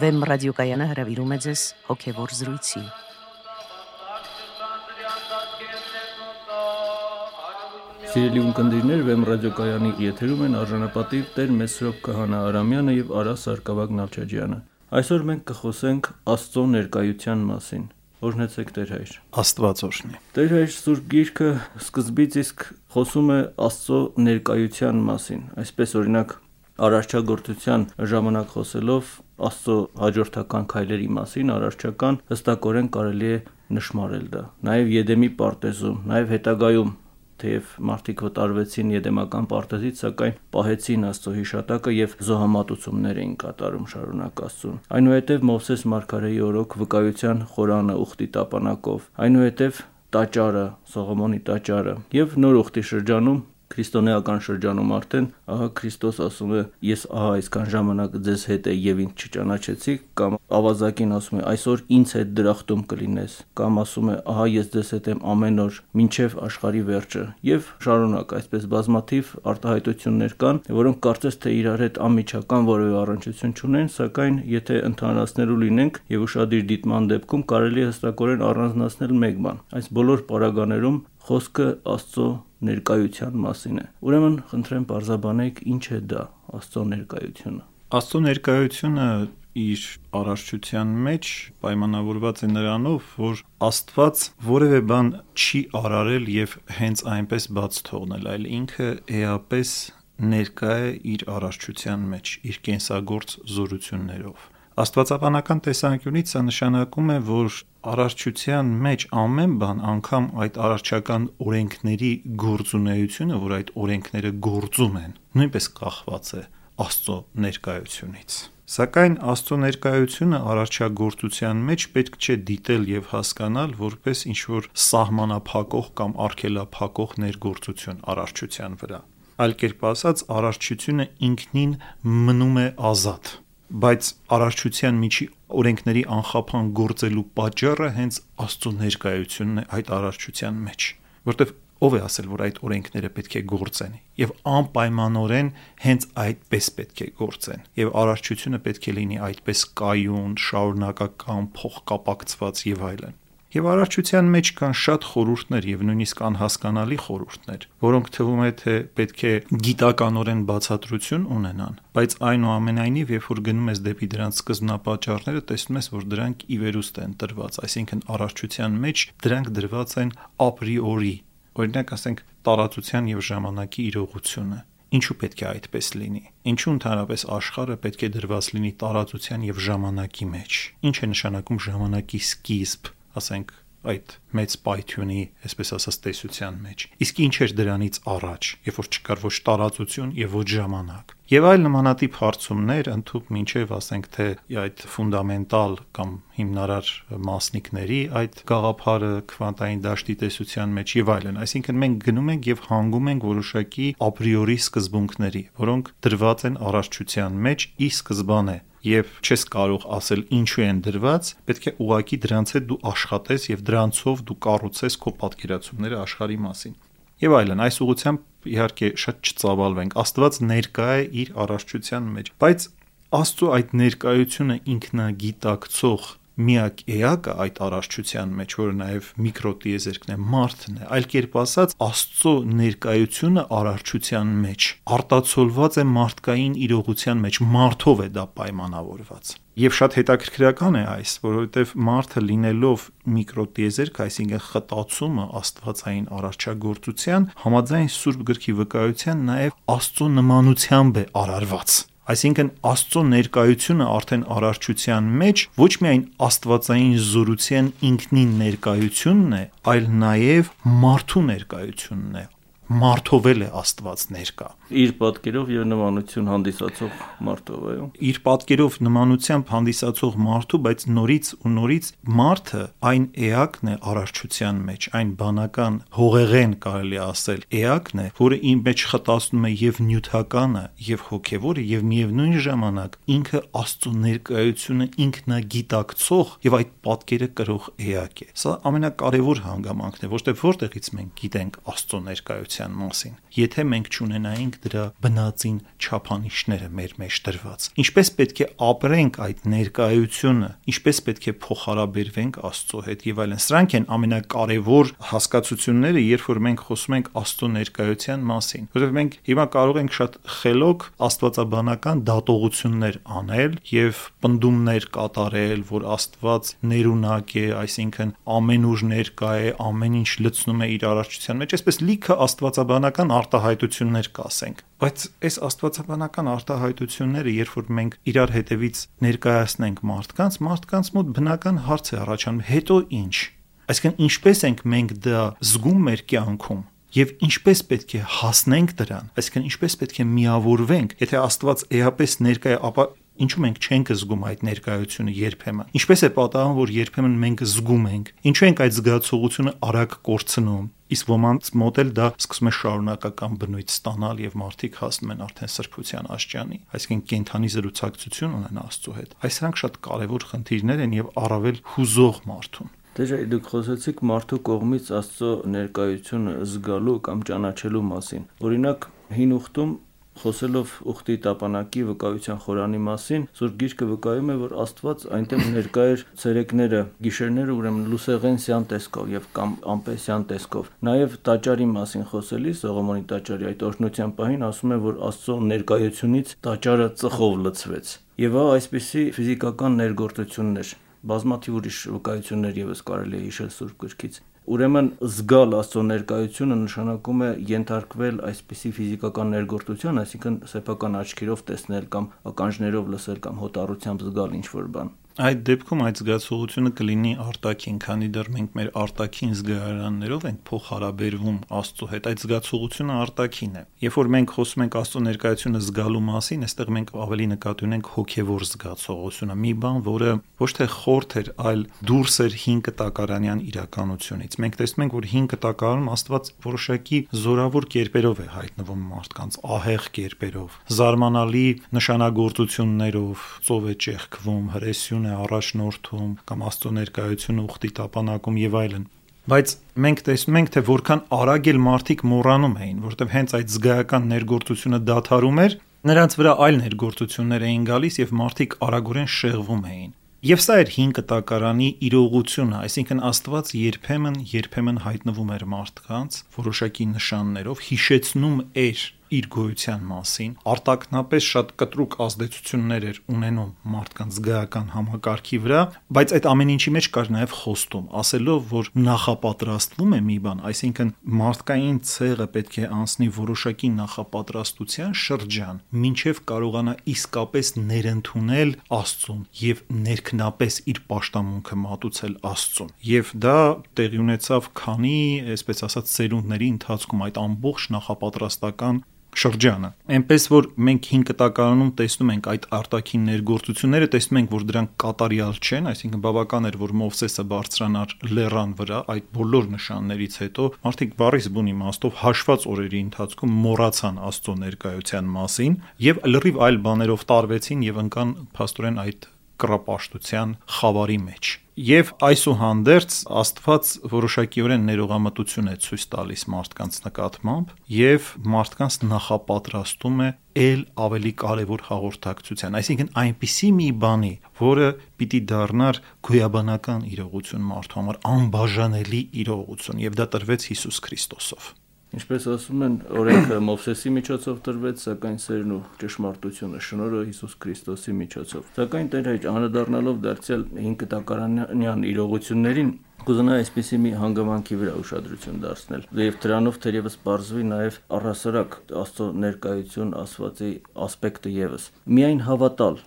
Վեմ ռադիոկայանը հրավիրում է ձեզ հոգևոր զրույցի։ Սիրելի ունկնդիրներ, Վեմ ռադիոկայանի եթերում են արժանապատիվ Տեր Մեսրոպ Քահանա Արամյանը եւ Արա Սարգսակ Նալչաջյանը։ Այսօր մենք կխոսենք Աստծո ներկայության մասին։ Օրհնեցեք Տեր հայր։ Աստված օրհնի։ Տեր հայր Սուրբ Գիրքը սկզբից իսկ խոսում է Աստծո ներկայության մասին։ Այսպես օրինակ արարչագործության ժամանակ խոսելով Աստծո հաջորդական քայլերի մասին առարչական հստակորեն կարելի է նշмарել դա։ Նաև Եդեմի պարտեզում, նաև հետագայում թեև մարդիկ վտարվեցին Եդեմական պարտեզից, սակայն պահեցին Աստծո հիշատակը եւ զոհամատուցումներ էին կատարում շարունակ Աստծուն։ Այնուհետև Մովսես Մարգարեի օրոք վկայության խորանը ուխտի տապանակով, այնուհետև տաճարը, Սողոմոնի տաճարը եւ նոր ուխտի շրջանում քրիստոնեական շրջանում արդեն ահա Քրիստոս ասում է ես ահա այսքան ժամանակ ձեզ հետ է եւ ինձ չճանաչեցիք կամ ավազակին ասում է այսօր ինձ հետ դրախտում կլինես կամ ասում է ահա ես ձեզ հետ եմ ամեն օր մինչև աշխարի վերջը եւ շարունակ այսպես բազմաթիվ արտահայտություններ կան որոնք կարծես թե իրար հետ անմիջական որևէ առնչություն չունեն սակայն եթե ընդհանրացնելու լինենք եւ ուշադիր դիտման դեպքում կարելի է հստակորեն առանձնացնել մեկ բան այս բոլոր պարագաներում խոսքը Աստծո ներկայության մասին է։ Ուրեմն, խնդրեմ բարձաբանեք ինչ է դա Աստծո ներկայությունը։ Աստծո ներկայությունը իր արարչության մեջ պայմանավորված է նրանով, որ Աստված որևէ բան չի արարել եւ հենց այնպես բաց թողնել, այլ ինքը էապես ներկա է իր արարչության մեջ, իր կենսագործ զորություններով։ Աստվածաբանական տեսանկյունից սա նշանակում է, որ արարչության մեջ ամեն բան, անգամ այդ արարչական օրենքների գործունեությունը, որ այդ օրենքները գործում են, նույնպես կախված է Աստծո ներկայությունից։ Սակայն Աստծո ներկայությունը արարչագործության մեջ պետք չէ դիտել եւ հասկանալ որպես ինչ որ սահմանափակող կամ արգելափակող ներգործություն արարչության վրա։ Այլ կերպ ասած, արարչությունը ինքնին մնում է ազատ բայց արարչության միջի օրենքների անխափան գործելու պատճառը հենց Աստծո ներկայությունն է այդ արարչության մեջ, որտեվ ով է ասել, որ այդ օրենքները պետք է գործեն եւ անպայմանորեն հենց այդպես պետք է գործեն եւ արարչությունը պետք է լինի այդպես կայուն, շարունակական, փոխկապակցված եւ այլն։ Եվ արարչության մեջ կան շատ խորհուրդներ եւ նույնիսկ անհասկանալի խորհուրդներ, որոնք թվում է թե պետք է գիտականորեն բացատրություն ունենան, բայց այնուամենայնիվ երբ որ գնում ես դեպի դրանց սկզբնապատճառները, տեսնում ես, որ դրանք ի վերուստ են տրված, այսինքն արարչության մեջ դրանք դրված են ապրիորի։ Օրինակ, ասենք, տարածության եւ ժամանակի իրողությունը ինչու պետք է այդպես լինի ինչու ընդհանրապես աշխարհը պետք է դրված լինի տարածության եւ ժամանակի մեջ ինչ է նշանակում ժամանակի սկիզբ ասենք այդ մեծ պայթյունի, այսպես ասած, տեսության մեջ։ Իսկ ինչ էր դրանից առաջ, երբ որ չկար ոչ տարածություն եւ ոչ ժամանակ։ Եվ այլ նմանատիպ հարցումներ ընդհանուր մինչև ասենք թե այդ ֆունդամենտալ կամ հիմնարար մասնիկների այդ գաղափարը քվանտային դաշտի տեսության մեջ եւ այլն, այսինքն մենք գնում ենք եւ հանգում ենք որոշակի ապրիորի սկզբունքների, որոնք դրված են առարչության մեջ ի սկզբանե եւ չես կարող ասել ինչու են դրված, պետք է ուղակի դրանց հետ դու աշխատես եւ դրանցով դու կառուցես քո պատկերացումները աշխարհի մասին։ Եվ այլն, այս ուղությամբ իհարկե շատ չծավալվենք։ Աստված ներկա է իր առարչության մեջ, բայց Աստծո այդ ներկայությունը ինքնագիտակցող միակ էակը այդ արարչության մեջ, որը նաև միկրոտիեզերքն է, մարդն է, այլ կերպ ասած, Աստծո ներկայությունը արարչության մեջ արտացոլված է մարդկային իրողության մեջ, մարդով է դա պայմանավորված։ Եվ շատ հետաքրքրական է այս, որովհետև մարդը լինելով միկրոտիեզերք, այսինքն խտացումը աստվածային արարչագործության, համաձայն Սուրբ գրքի վկայության նաև Աստծո նմանությամբ է արարված Այսինքն Աստծո ներկայությունը արդեն արարչության մեջ ոչ միայն Աստվածային զորության ինքնին ներկայությունն է, այլ նաև մարդու ներկայությունն է մարդովել է Աստված ներկա։ Իր պատկերով եւ նմանություն հանդիսացող մարդով, այո։ Իր պատկերով նմանությամբ հանդիսացող մարդու, բայց նորից ու նորից մարդը այն էակն է արարչության մեջ, այն բանական հողեղեն կարելի ասել, էակն է, որը իր մեջ խտացնում է եւ նյութականը, եւ հոգեվորը, եւ միևնույն ժամանակ ինքը Աստծո ներկայությունը ինքնագիտակցող եւ այդ պատկերը կրող էակ է։ Սա ամենակարևոր հանգամանքն է, ոչ թե որտեղից մենք գիտենք Աստծո ներկայությունը ներկայության մասին։ Եթե մենք ճունենայինք դրա բնածին չափանիշները մեր մեջ դրված, ինչպես պետք է ապրենք այդ ներկայությունը, ինչպես պետք է փոխհարաբերվենք Աստծո հետ եւ այլն։ Սրանք են ամենակարևոր հասկացությունները, երբ որ մենք խոսում ենք Աստծո ներկայության մասին, որովհետեւ մենք հիմա կարող ենք շատ խելոք աստվածաբանական դատողություններ անել եւ պնդումներ կատարել, որ Աստված ներունակ է, այսինքն ամենուր ներկա է, ամեն ինչ լցնում է իր արարչության մեջ, այսպես լիքը աստվածաբանական արտահայտություններ կասենք։ Բայց այս աստվածաբանական արտահայտությունները, երբ որ մենք իրար հետևից ներկայացնենք մարդկանց, մարդկանց մոտ բնական հարց է առաջանում՝ հետո ինչ։ Այսինքն ինչպես ենք մենք դա զգում մեր կյանքում եւ ինչպես պետք է հասնենք դրան այսինքն ինչպես պետք է միավորվենք եթե աստված էապես ներկա է ապա ինչու մենք չենք զգում այդ ներկայությունը երբեմն? Ինչպես է պատահում որ երբեմն մենք զգում ենք? Ինչու ենք այդ զգացողությունը արագ կորցնում? Իսկ ոմանց մոտ էլ դա սկսում է շարունակական բնույթ ստանալ եւ մարդիկ հասնում են արդեն սրբության աշճանի այսինքն կենթանի զրուցակցություն ունեն Աստծո հետ այս սրանք շատ կարեւոր խնդիրներ են եւ առավել հուզող մարդուն Դե դուք խոսեցիք մարդու կողմից Աստծո ներկայությունը զգալու կամ ճանաչելու մասին։ Օրինակ, հին ուխտում Խոսելով ուխտի տապանակի վկայության խորանի մասին, Սուրբ Գիրքը վկայում է, որ Աստված այնտեղ ներկա էր ցերեկները, գիշերները ուրեմն լուսեղենսյան տեսքով եւ կամ ամպեսյան տեսքով։ Նաեւ տաճարի մասին խոսելիս Սողոմոնի տաճարի այդ օրհնության պահին ասում է, որ Աստծո ներկայությունից տաճարը ծխով լցվեց։ Եվ ահա այսպիսի ֆիզիկական ներգործություններ բազմաթիվ ուրիշ վկայություններ եւս կարելի է հիշել Սուրբ Գրքից։ Ուրեմն զգալ Աստծո ներկայությունը նշանակում է ենթարկվել այսպիսի ֆիզիկական ներգործության, այսինքն սեփական աչքերով տեսնել կամ ականջներով լսել կամ հոտառությամբ զգալ ինչ-որ բան։ Այդ դեպքում այդ զգացողությունը կլինի արտաքին, քանի դեռ մենք մեր արտաքին զգայարաններով ենք փոխհարաբերվում Աստծո հետ, այդ զգացողությունը արտաքին է։ Երբ որ մենք խոսում ենք Աստծո ներկայությունը զգալու մասին, այստեղ մենք ավելի նկատի ունենք հոգևոր զգացողությունը, մի բան, որը ոչ թե խորթ էր, այլ դուրս էր 5 կտակարանյան իրականությունից։ Մենք տեսնում ենք, որ 5 կտակարանում Աստված որոշակի զորավոր կերպերով է հայտնվում մարդկանց, ահեղ կերպերով, զարմանալի նշանագործություններով, ծով է ճեղքվում, հրեսյուն է առաջնորդում կամ Աստծո ներկայությունը ուխտի տապանակում եւ այլն բայց մենք տեսնում ենք թե որքան արագ էլ մարդիկ մոռանում էին որովհետեւ հենց այդ զգայական ներգործությունը դադարում էր նրանց վրա այլ ներգործություններ էին գալիս եւ մարդիկ արագորեն շեղվում էին Եվ սա էր 5 կտակարանի իրողությունը, այսինքն Աստված երբեմն երբեմն հայտնվում էր մարդկանց որոշակի նշաններով, հիշեցնում էր իր գոյության մասին, արտակնապես շատ կտրուկ ազդեցություններ էր ունենում մարդկանց զգայական համակարգի վրա, բայց այդ ամեն ինչի մեջ կար նաև խոստում, ասելով, որ նախապատրաստվում է մի բան, այսինքն մարդկային ցեղը պետք է անցնի որոշակի նախապատրաստության շրջան, ինչև կարողանա իսկապես ներընդունել Աստծուն եւ ներքնապես իր աշտամունքը մատուցել Աստծուն։ Եվ դա տեղի ունեցավ քանի, այսպես ասած, ծերունդների ընթացքում այդ ամբողջ նախապատրաստական շրջանը։ Էնպես որ մենք 5 կտակարանում տեսնում ենք այդ արտաքին ներգործությունները, տեսնում ենք, որ դրանք կատարյալ չեն, այսինքն բավական էր, որ Մովսեսը բարձրանար լեռան վրա այդ բոլոր նշաններից հետո մարդիկ բարիս բուն իմաստով հաշված օրերի ընթացքում մոռացան Աստծո ներկայության մասին եւ լրիվ այլ բաներով տարվեցին եւ ընկան փաստորեն այդ կռապաշտության խավարի մեջ։ Եվ այսուհանդերձ Աստված որոշակիորեն ներողամտություն է ցույց տալիս մարդկանց նկատմամբ եւ մարդկանց նախապատրաստում է ել ավելի կարևոր հաղորդակցության, այսինքն այնպիսի մի բանի, որը պիտի դառնար գոյաբանական իրողություն մարդու համար, անբաժանելի իրողություն եւ դա տրվեց Հիսուս Քրիստոսով։ Ինչպես ասում են, օրենքը Մովսեսի միջոցով տրվեց, սակայն սերն ու ճշմարտությունը շնորհը Հիսուս Քրիստոսի միջոցով։ Սակայն Տեր հայր անդրադառնալով դարձյալ 5 տակարանյան իրողություններին, կուզենա այսպեսի մի հանգամանքի վրա ուշադրություն դարձնել։ Եվ դրանով թերևս բարձվի նաև առհասարակ Աստծո ներկայություն ասվածի ասպեկտը եւս։ Միայն հավատալ,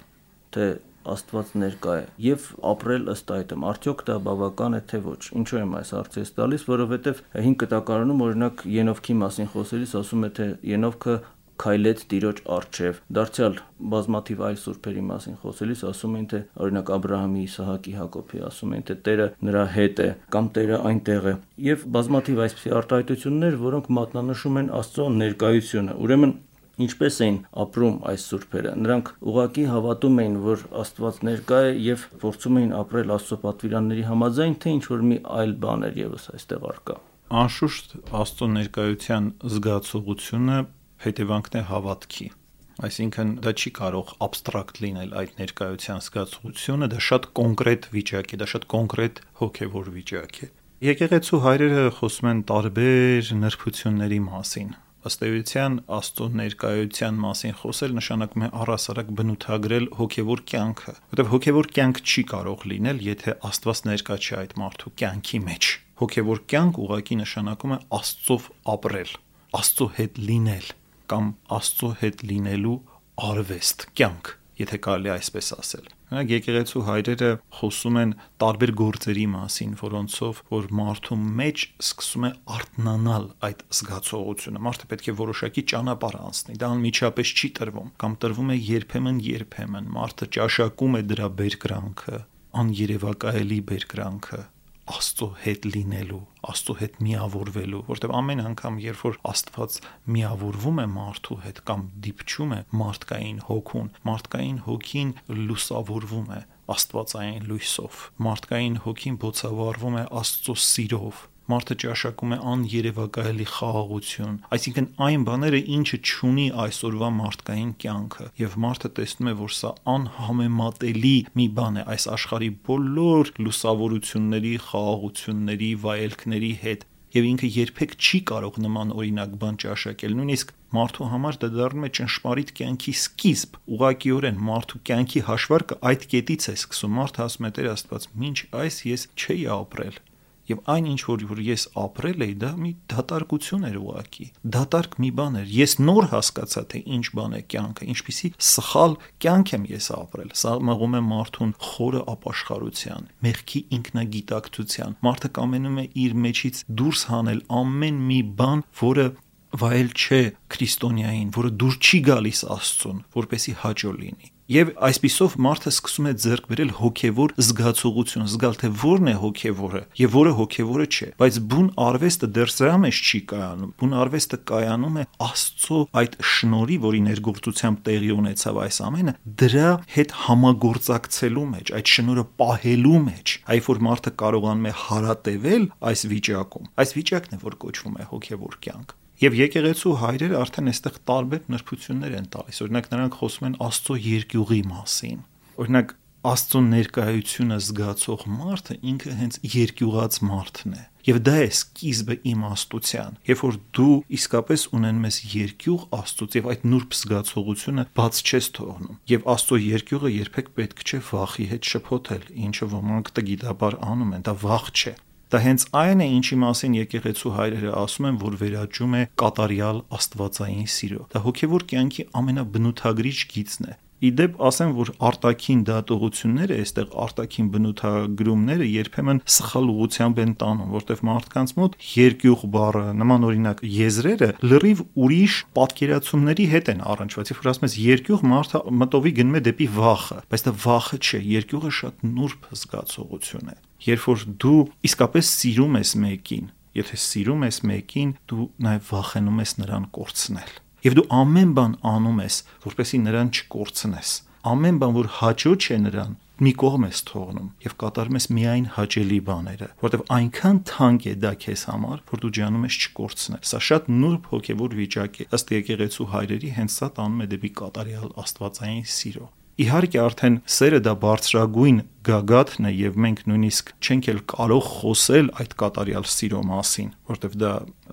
թե Աստված ներկա է եւ ապրել ըստ այդմ արդյոք դա բավական է թե ոչ ինչու եմ այս հարցը տալիս որովհետեւ 5 կտակարանում օրինակ Ենովքի մասին խոսելիս ասում է թե Ենովքը քայլեց Տիրոջ արչև։ Դարձյալ բազմաթիվ այլ սուրբերի մասին խոսելիս ասում են թե օրինակ Աբ รา համի, Իսահակի, Հակոբի ասում են թե Տերը նրա հետ է կամ Տերը այնտեղ է։ Եվ բազմաթիվ այսպիսի արտահայտություններ, որոնք մատնանշում են Աստծո ներկայությունը։ Ուրեմն Ինչպես էին ապրում այս սուրբերը։ Նրանք ուղակի հավատում էին, որ Աստված ներկա է եւ փորձում էին ապրել Աստծո պատվիրանների համաձայն, թե ինչ որ մի այլ բան էր եւս այստեղ արկա։ Անշուշտ Աստծո ներկայության զգացողությունը հետևանքն է հավատքի։ Այսինքն դա չի կարող абստրակտ լինել այդ ներկայության զգացողությունը, դա շատ կոնկրետ վիճակ է, դա շատ կոնկրետ հոգևոր վիճակ է։ Եկեղեցու հայրերը խոսում են տարբեր նրբությունների մասին, ըստ էության Աստծո ներկայության մասին խոսել նշանակում է առասարակ բնութագրել հոգևոր կյանքը, որտեղ հոգևոր կյանք չի կարող լինել, եթե Աստված ներկա չի այդ մարդու կյանքի մեջ։ Հոգևոր կյանք ուղղակի նշանակում է Աստծով ապրել, Աստծո հետ լինել կամ Աստծո հետ լինելու արվեստ, կյանք, եթե կարելի այսպես ասել։ Նրանք եկեղեցու հայրերը խոսում են տարբեր գործերի մասին, որոնցով որ մարդու մեջ սկսում է արտնանալ այդ զգացողությունը։ Մարդը պետք է որոշակի ճանապարհ անցնի։ Դա անմիջապես չի տրվում, կամ տրվում է երբեմն երբեմն։ Մարդը ճաշակում է դրա բերկրանքը, աներևակայելի բերկրանքը Աստծո հետ լինելու, Աստծո հետ միավորվելու, որտեղ ամեն անգամ, երբ որ Աստված միավորվում է մարդու հետ կամ դիպչում է մարդկային հոգուն, մարդկային հոգին լուսավորվում է Աստվածային լույսով։ Մարդկային հոգին բոցավառվում է Աստծո սիրով, մարդը ճաշակում է աներևակայելի խաղաղություն, այսինքն այն բաները, ինչը ճունի այսօրվա մարդկային կյանքը, եւ մարդը տեսնում է, որ սա անհամեմատելի մի բան է այս աշխարհի բոլոր լուսավորությունների, խաղաղությունների, վայելքների հետ եւ ինքը երբեք չի կարող նման օրինակ բան ճաշակել նույնիսկ մարդու համար դա դառնում է ճնշմարիտ կյանքի սկիզբ ուղղակիորեն մարդու կյանքի հաշվարկը այդ կետից է սկսում մարդը ասում է Տեր Աստված ինչ այս ես չէի ապրել Եվ այն ինչ որ, որ ես ապրել էի, դա մի դատարկություն էր ուղակի։ Դատարկ մի բան էր։ Ես նոր հասկացա, թե ինչ բան է կյանքը, ինչպիսի սխալ կյանք եմ ես ապրել։ Սա մղում է մարդուն խորը ապաշխարության, մեղքի ինքնագիտակցության։ Մարդը կամենում է իր մեջից դուրս հանել ամեն մի բան, որը վայել չէ քրիստոնյային, որը դուր չի գալիս Աստծուն, որպեսի հաջո լինի։ Եվ այսպիսով մարդը սկսում է ձեռք բերել հոգևոր զգացողություն, զգալ թե որն է հոգևորը եւ որը հոգևորը չէ։ Բայց բուն արվեստը դեռ սրա մեջ չի կայանում։ Բուն արվեստը կայանում է Աստծո այդ շնորի, որի ներգործությամբ տեղի ունեցավ այս ամենը, դրա հետ համագործակցելու մեջ, այդ շնորը պահելու մեջ, այ որ մարդը կարողանում է հարատևել այս վիճակում։ Այս վիճակն է, որ կոչվում է հոգևոր կյանք։ Եվ եկեղեցու հայրերը արդեն այստեղ տարբեր նրբություններ են տալիս։ Օրինակ նրանք խոսում են Աստծո երկյուղի մասին։ Օրինակ Աստծո ներկայությունը զգացող մարդը ինքը հենց երկյուղած մարդն է։ Եվ դա է սկիզբը իմաստության։ Երբ որ դու իսկապես ունենում ես երկյուղ Աստծոց եւ այդ նուրբ զգացողությունը բաց չես թողնում։ Եվ Աստծո երկյուղը երբեք պետք չէ վախի հետ շփոթել, ինչը ոմանք տգիտաբար անում են, դա վախ չէ։ Դա հենց այն է, ինչի մասին եկեղեցու հայրերը ասում են, որ վերաճում է կատարյալ աստվածային սիրո։ Դա հոգևոր կյանքի ամենաբնութագրիչ գիծն է։ Իդեպ ասեմ, որ արտաքին դատողությունները, այստեղ արտաքին բնութագրումները երբեմն սխալ ուղությամբ են տանում, որտեղ մարդկանց մոտ երկյուղ բառը, նման օրինակ եզրերը լրիվ ուրիշ պատկերացումների հետ են առնչված։ որ ասում ես երկյուղ, մարդը մտովի գնում է դեպի վախը, բայց դա վախը չէ, երկյուղը շատ նուրբ զգացողություն է երբ որ դու իսկապես սիրում ես մեկին, եթե սիրում ես մեկին, դու նաև վախենում ես նրան կորցնել։ Եվ դու ամեն բան անում ես, որպեսզի նրան չկորցնես։ Ամեն բան, որ հաճո չէ նրան, մի կողմ ես թողնում եւ կատարում ես միայն հաճելի բաները, որտեվ այնքան թանկ է դա քեզ համար, որ դու ջանում ես չկորցնել։ Սա շատ նուրբ հոգեվոր վիճակ է։ Ըստ եկեղեցու հայրերի հենց սա տանում է դեպի կատարյալ աստվածային սիրո։ Իհարկե արդեն սերը դա բարձրագույն գագաթն է եւ մենք նույնիսկ չենք էլ կարող խոսել այդ կատարյալ սիրո մասին, որտեվ դա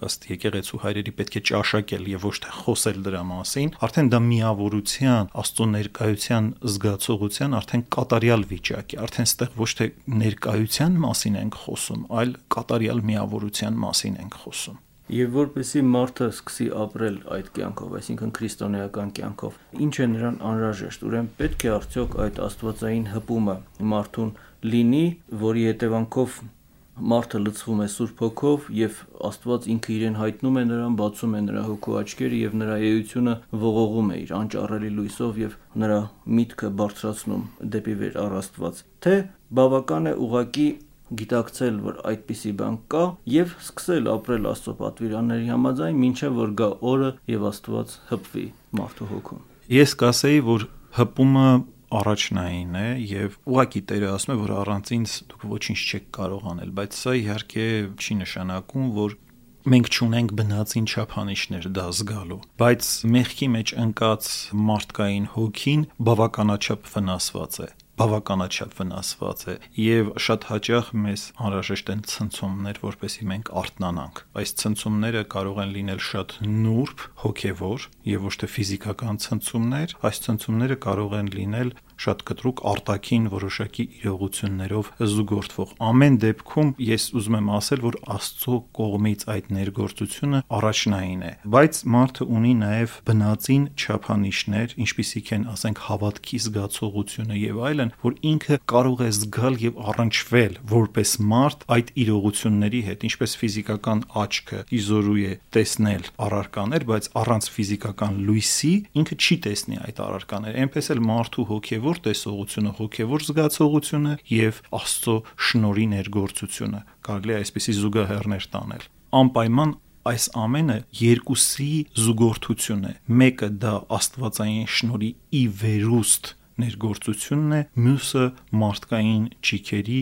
ըստ եկեղեցու հայրերի պետք է ճաշակել եւ ոչ թե խոսել դրա մասին, արդեն դա միավորության, Աստծո ներկայության զգացողության արդեն կատարյալ վիճակ է, արդեն ստեղ ոչ թե ներկայության մասին ենք խոսում, այլ կատարյալ միավորության մասին ենք խոսում եւ որպեսի մարդը սկսի ապրել այդ կյանքով, այսինքն քրիստոնեական կյանքով, ինչ է նրան անհրաժեշտ։ Ուրեմն պետք է արդյոք այդ աստվածային հպումը մարդուն լինի, որի հետևանքով մարդը լցվում է Սուրբ Հոգով եւ Աստված ինքը իրեն հայտնում է նրան, բացում է նրա հոգու աչքերը եւ նրա էությունը ողողում է իր անճարելի լույսով եւ նրա միտքը բարձրացնում դեպի վեր առ Աստված։ Թե բավական է ուղակի գիտակցել, որ այդպիսի բան կա եւ սկսել ապրել Աստծո պատվիրանների համաձայն, ինչեւ որ գա օրը եւ Աստված հպվի մարդու հոգում։ Ես կասեի, որ հպումը առաջնային է եւ ուղակի Տերը ասում է, որ առանց ինձ դուք ոչինչ չեք կարող անել, բայց սա իհարկե չի նշանակում, որ մենք ճունենք բնածին չափանիշներ դա զգալու, բայց մեղքի մեջ ընկած մարդկային հոգին բավականաչափ վնասված է բավականաչափ վնասված է եւ շատ հաճախ մեզ անհրաժեշտ են ցնցումներ, որպեսզի մենք արթնանանք։ Այս ցնցումները կարող են լինել շատ նուրբ, հոգեվոր եւ ոչ թե ֆիզիկական ցնցումներ, այս ցնցումները կարող են լինել շատ կտրուկ արտաքին որոշակի իրողություններով զուգորդվող։ Ամեն դեպքում ես ուզում եմ ասել, որ Աստծո կողմից այդ ներգործությունը առաջնային է, բայց մարդը ունի նաև բնածին չափանիշներ, ինչպիսիք են, ասենք, հավատքի զգացողությունը եւ այլն, որ ինքը կարող է զգալ եւ առնչվել որպես մարդ այդ իրողությունների հետ, ինչպես ֆիզիկական աչքը իզորու է տեսնել առարկաներ, բայց առանց ֆիզիկական լույսի ինքը չի տեսնի այդ առարկաները։ Էնպես էլ մարդու հոգեվոր հոգևոր տեսողությունը, հոգևոր զգացողությունը եւ Աստծո շնորհի ներգործությունը։ Կարելի է այսպիսի զուգահեռներ տանել։ Անպայման այս ամենը երկուսի զուգորդություն է։ Մեկը դա Աստվածային շնորհի ի վերուստ ներգործությունն է, մյուսը մարդկային ճիքերի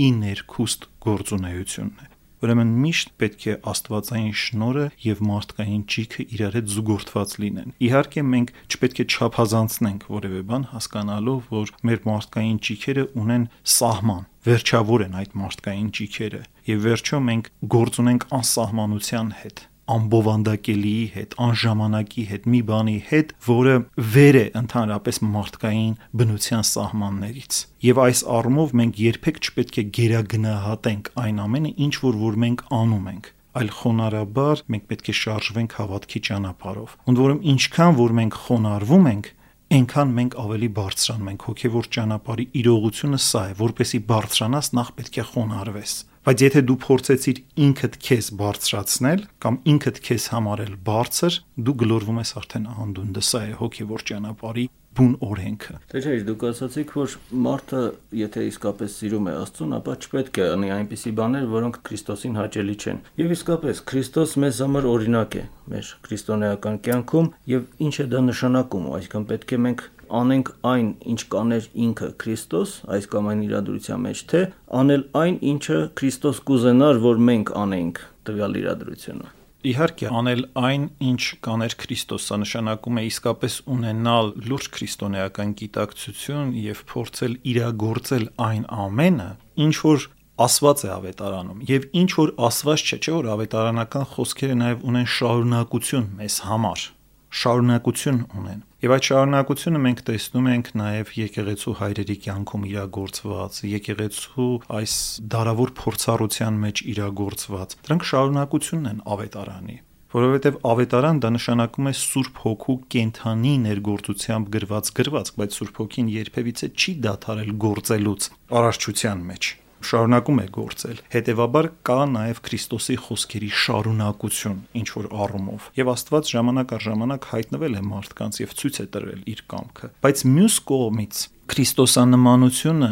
ի ներքուստ գործունեությունն է։ Ուրեմն միշտ պետք է Աստվածային շնորհը եւ մարդկային ճիքը իրար հետ զուգորդված լինեն։ Իհարկե մենք չպետք է չափազանցնենք որևէ բան, հասկանալով, որ մեր մարդկային ճիքերը ունեն սահման, վերջավոր են այդ մարդկային ճիքերը եւ վերջո մենք գործ ունենք անսահմանության հետ անբովանդակելիի հետ, անժամանակի հետ, մի բանի հետ, որը վեր է ընդհանրապես մարդկային բնության սահմաններից։ Եվ այս առումով մենք երբեք չպետք է գերագնահատենք այն ամենը, ինչ որ որ մենք անում ենք այլ խոնարհաբար մենք պետք է շարժվենք հավատքի ճանապարհով։ Ընդ որում ինչքան որ մենք խոնարհվում ենք, այնքան մենք ավելի բարձրանում ենք հոգևոր ճանապարհի իրողությունը սա է, որպեսի բարձրանաս նախ պետք է խոնարհվես։ Բայց եթե դու փորձեցիր ինքդ քեզ բարձրացնել կամ ինքդ քեզ համարել բարձր, դու գլորվում ես արդեն անդունդը, սա է հոգևոր ճանապարհի բուն օրենքը։ Դե չէ, դուք ասացիք, որ մարդը, եթե իսկապես սիրում է Աստծուն, ապա չպետք է անի այնպիսի բաներ, որոնք Քրիստոսին հաճելի չեն։ Եվ իսկապես Քրիստոս մեզ համար օրինակ է մեր քրիստոնեական կյանքում, եւ ինչ է դա նշանակում, այսինքն պետք է մենք անենք այն, ինչ կաներ ինքը Քրիստոս, այս կամ այն իրադրության մեջ, թե անել այն, ինչը Քրիստոս կուզենար, որ մենք անենք տվյալ իրադրությունը։ Իհարկե, անել այն, ինչ կաներ Քրիստոսը, նշանակում է իսկապես ունենալ լուրջ քրիստոնեական գիտակցություն եւ փորձել իրագործել այն ամենը, ինչ որ ասված է ավետարանում եւ ինչ որ ասված չէ, չէ՞ որ ավետարանական խոսքերը նաեւ ունեն շարունակություն մեզ համար շարունակություն ունեն։ Եվ այդ շարունակությունը մենք տեսնում ենք նաև եկեղեցու հայրերի կյանքում իրագործված, եկեղեցու այս դարավոր փորձառության մեջ իրագործված։ Դրանք շարունակությունն են ավետարանի որովհետև ավետարան դա նշանակում է Սուրբ Հոգու կենթանի ներգործությամբ գրված գրված, բայց Սուրբ Հոգին երբևիցե չի դադարել գործելուց արարչության մեջ շարունակում է գործել։ Հետևաբար կա նաև Քրիստոսի խոսքերի շարունակություն ինչ որ առումով։ Եվ Աստված ժամանակ առ ժամանակ հայտնվել է մարդկանց եւ ցույց է տրվել իր կամքը։ Բայց մյուս կողմից Քրիստոսանմանությունը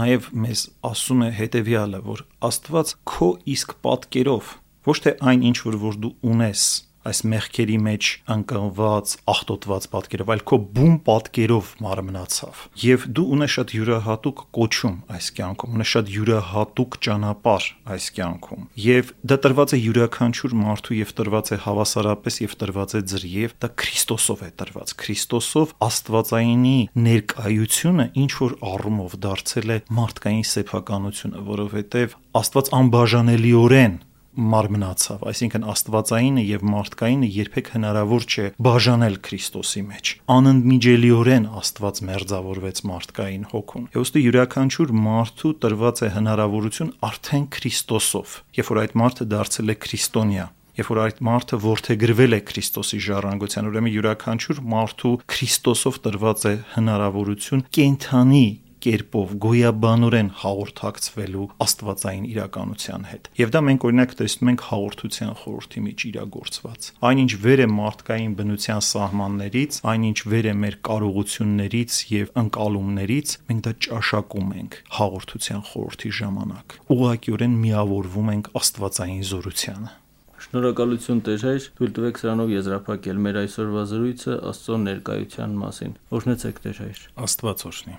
նաև մեզ ասում է հետեւյալը, որ Աստված քո իսկ պատկերով ոչ թե այն ինչ որ որ դու ունես այս մեղքերի մեջ անկնված, աղտոտված պատկերով, այլ քո բուն պատկերով մարմնացավ։ Եվ դու ունես շատ յուրահատուկ կոչում այս կյանքում, ունես շատ յուրահատուկ ճանապարհ այս կյանքում։ Եվ դա տրված է յուրաքանչյուր մարդու եւ տրված է հավասարապես եւ տրված է ձրիև, դա Քրիստոսով է տրված։ Քրիստոսով Աստվածայինի ներկայությունը ինչ որ առումով դարձել է մարդկային սեփականությունը, որովհետեւ Աստված անբաժանելիորեն մարմնացավ, այսինքն աստվածայինը եւ մարդկայինը երբեք հնարավոր չէ բաժանել Քրիստոսի մեջ։ Անընդմիջելիորեն Աստված մերձավորվեց մարդկային հոգուն։ Եվ ուստի յուրաքանչյուր մարդու տրված է հնարավորություն արդեն Քրիստոսով, երբ որ այդ մարդը դարձել է քրիստոնյա, երբ որ այդ մարդը ворթեգրվել է Քրիստոսի ժառանգության, ուրեմն յուրաքանչյուր մարդու Քրիստոսով տրված է հնարավորություն կենթանի կերպով գոյաբանորեն հաղորդակցվելու աստվածային իրականության հետ։ Եվ դա մենք օրինակ տեսնում ենք հաղորդության խորհրդի մեջ իրագործված։ Այնինչ վեր է մարդկային բնության սահմաններից, այնինչ վեր է մեր կարողություններից եւ ընկալումներից, մենք դա ճաշակում ենք հաղորդության խորհրդի ժամանակ։ Ուղղակիորեն միավորվում ենք աստվածային զորությանը։ Շնորհակալություն Տեր հայր, թույլ տվեք սրանով եզրափակել մեր այսօրվա զրույցը Աստծո ներկայության մասին։ Օրհնեցեք Տեր հայր։ Աստված օրհնի։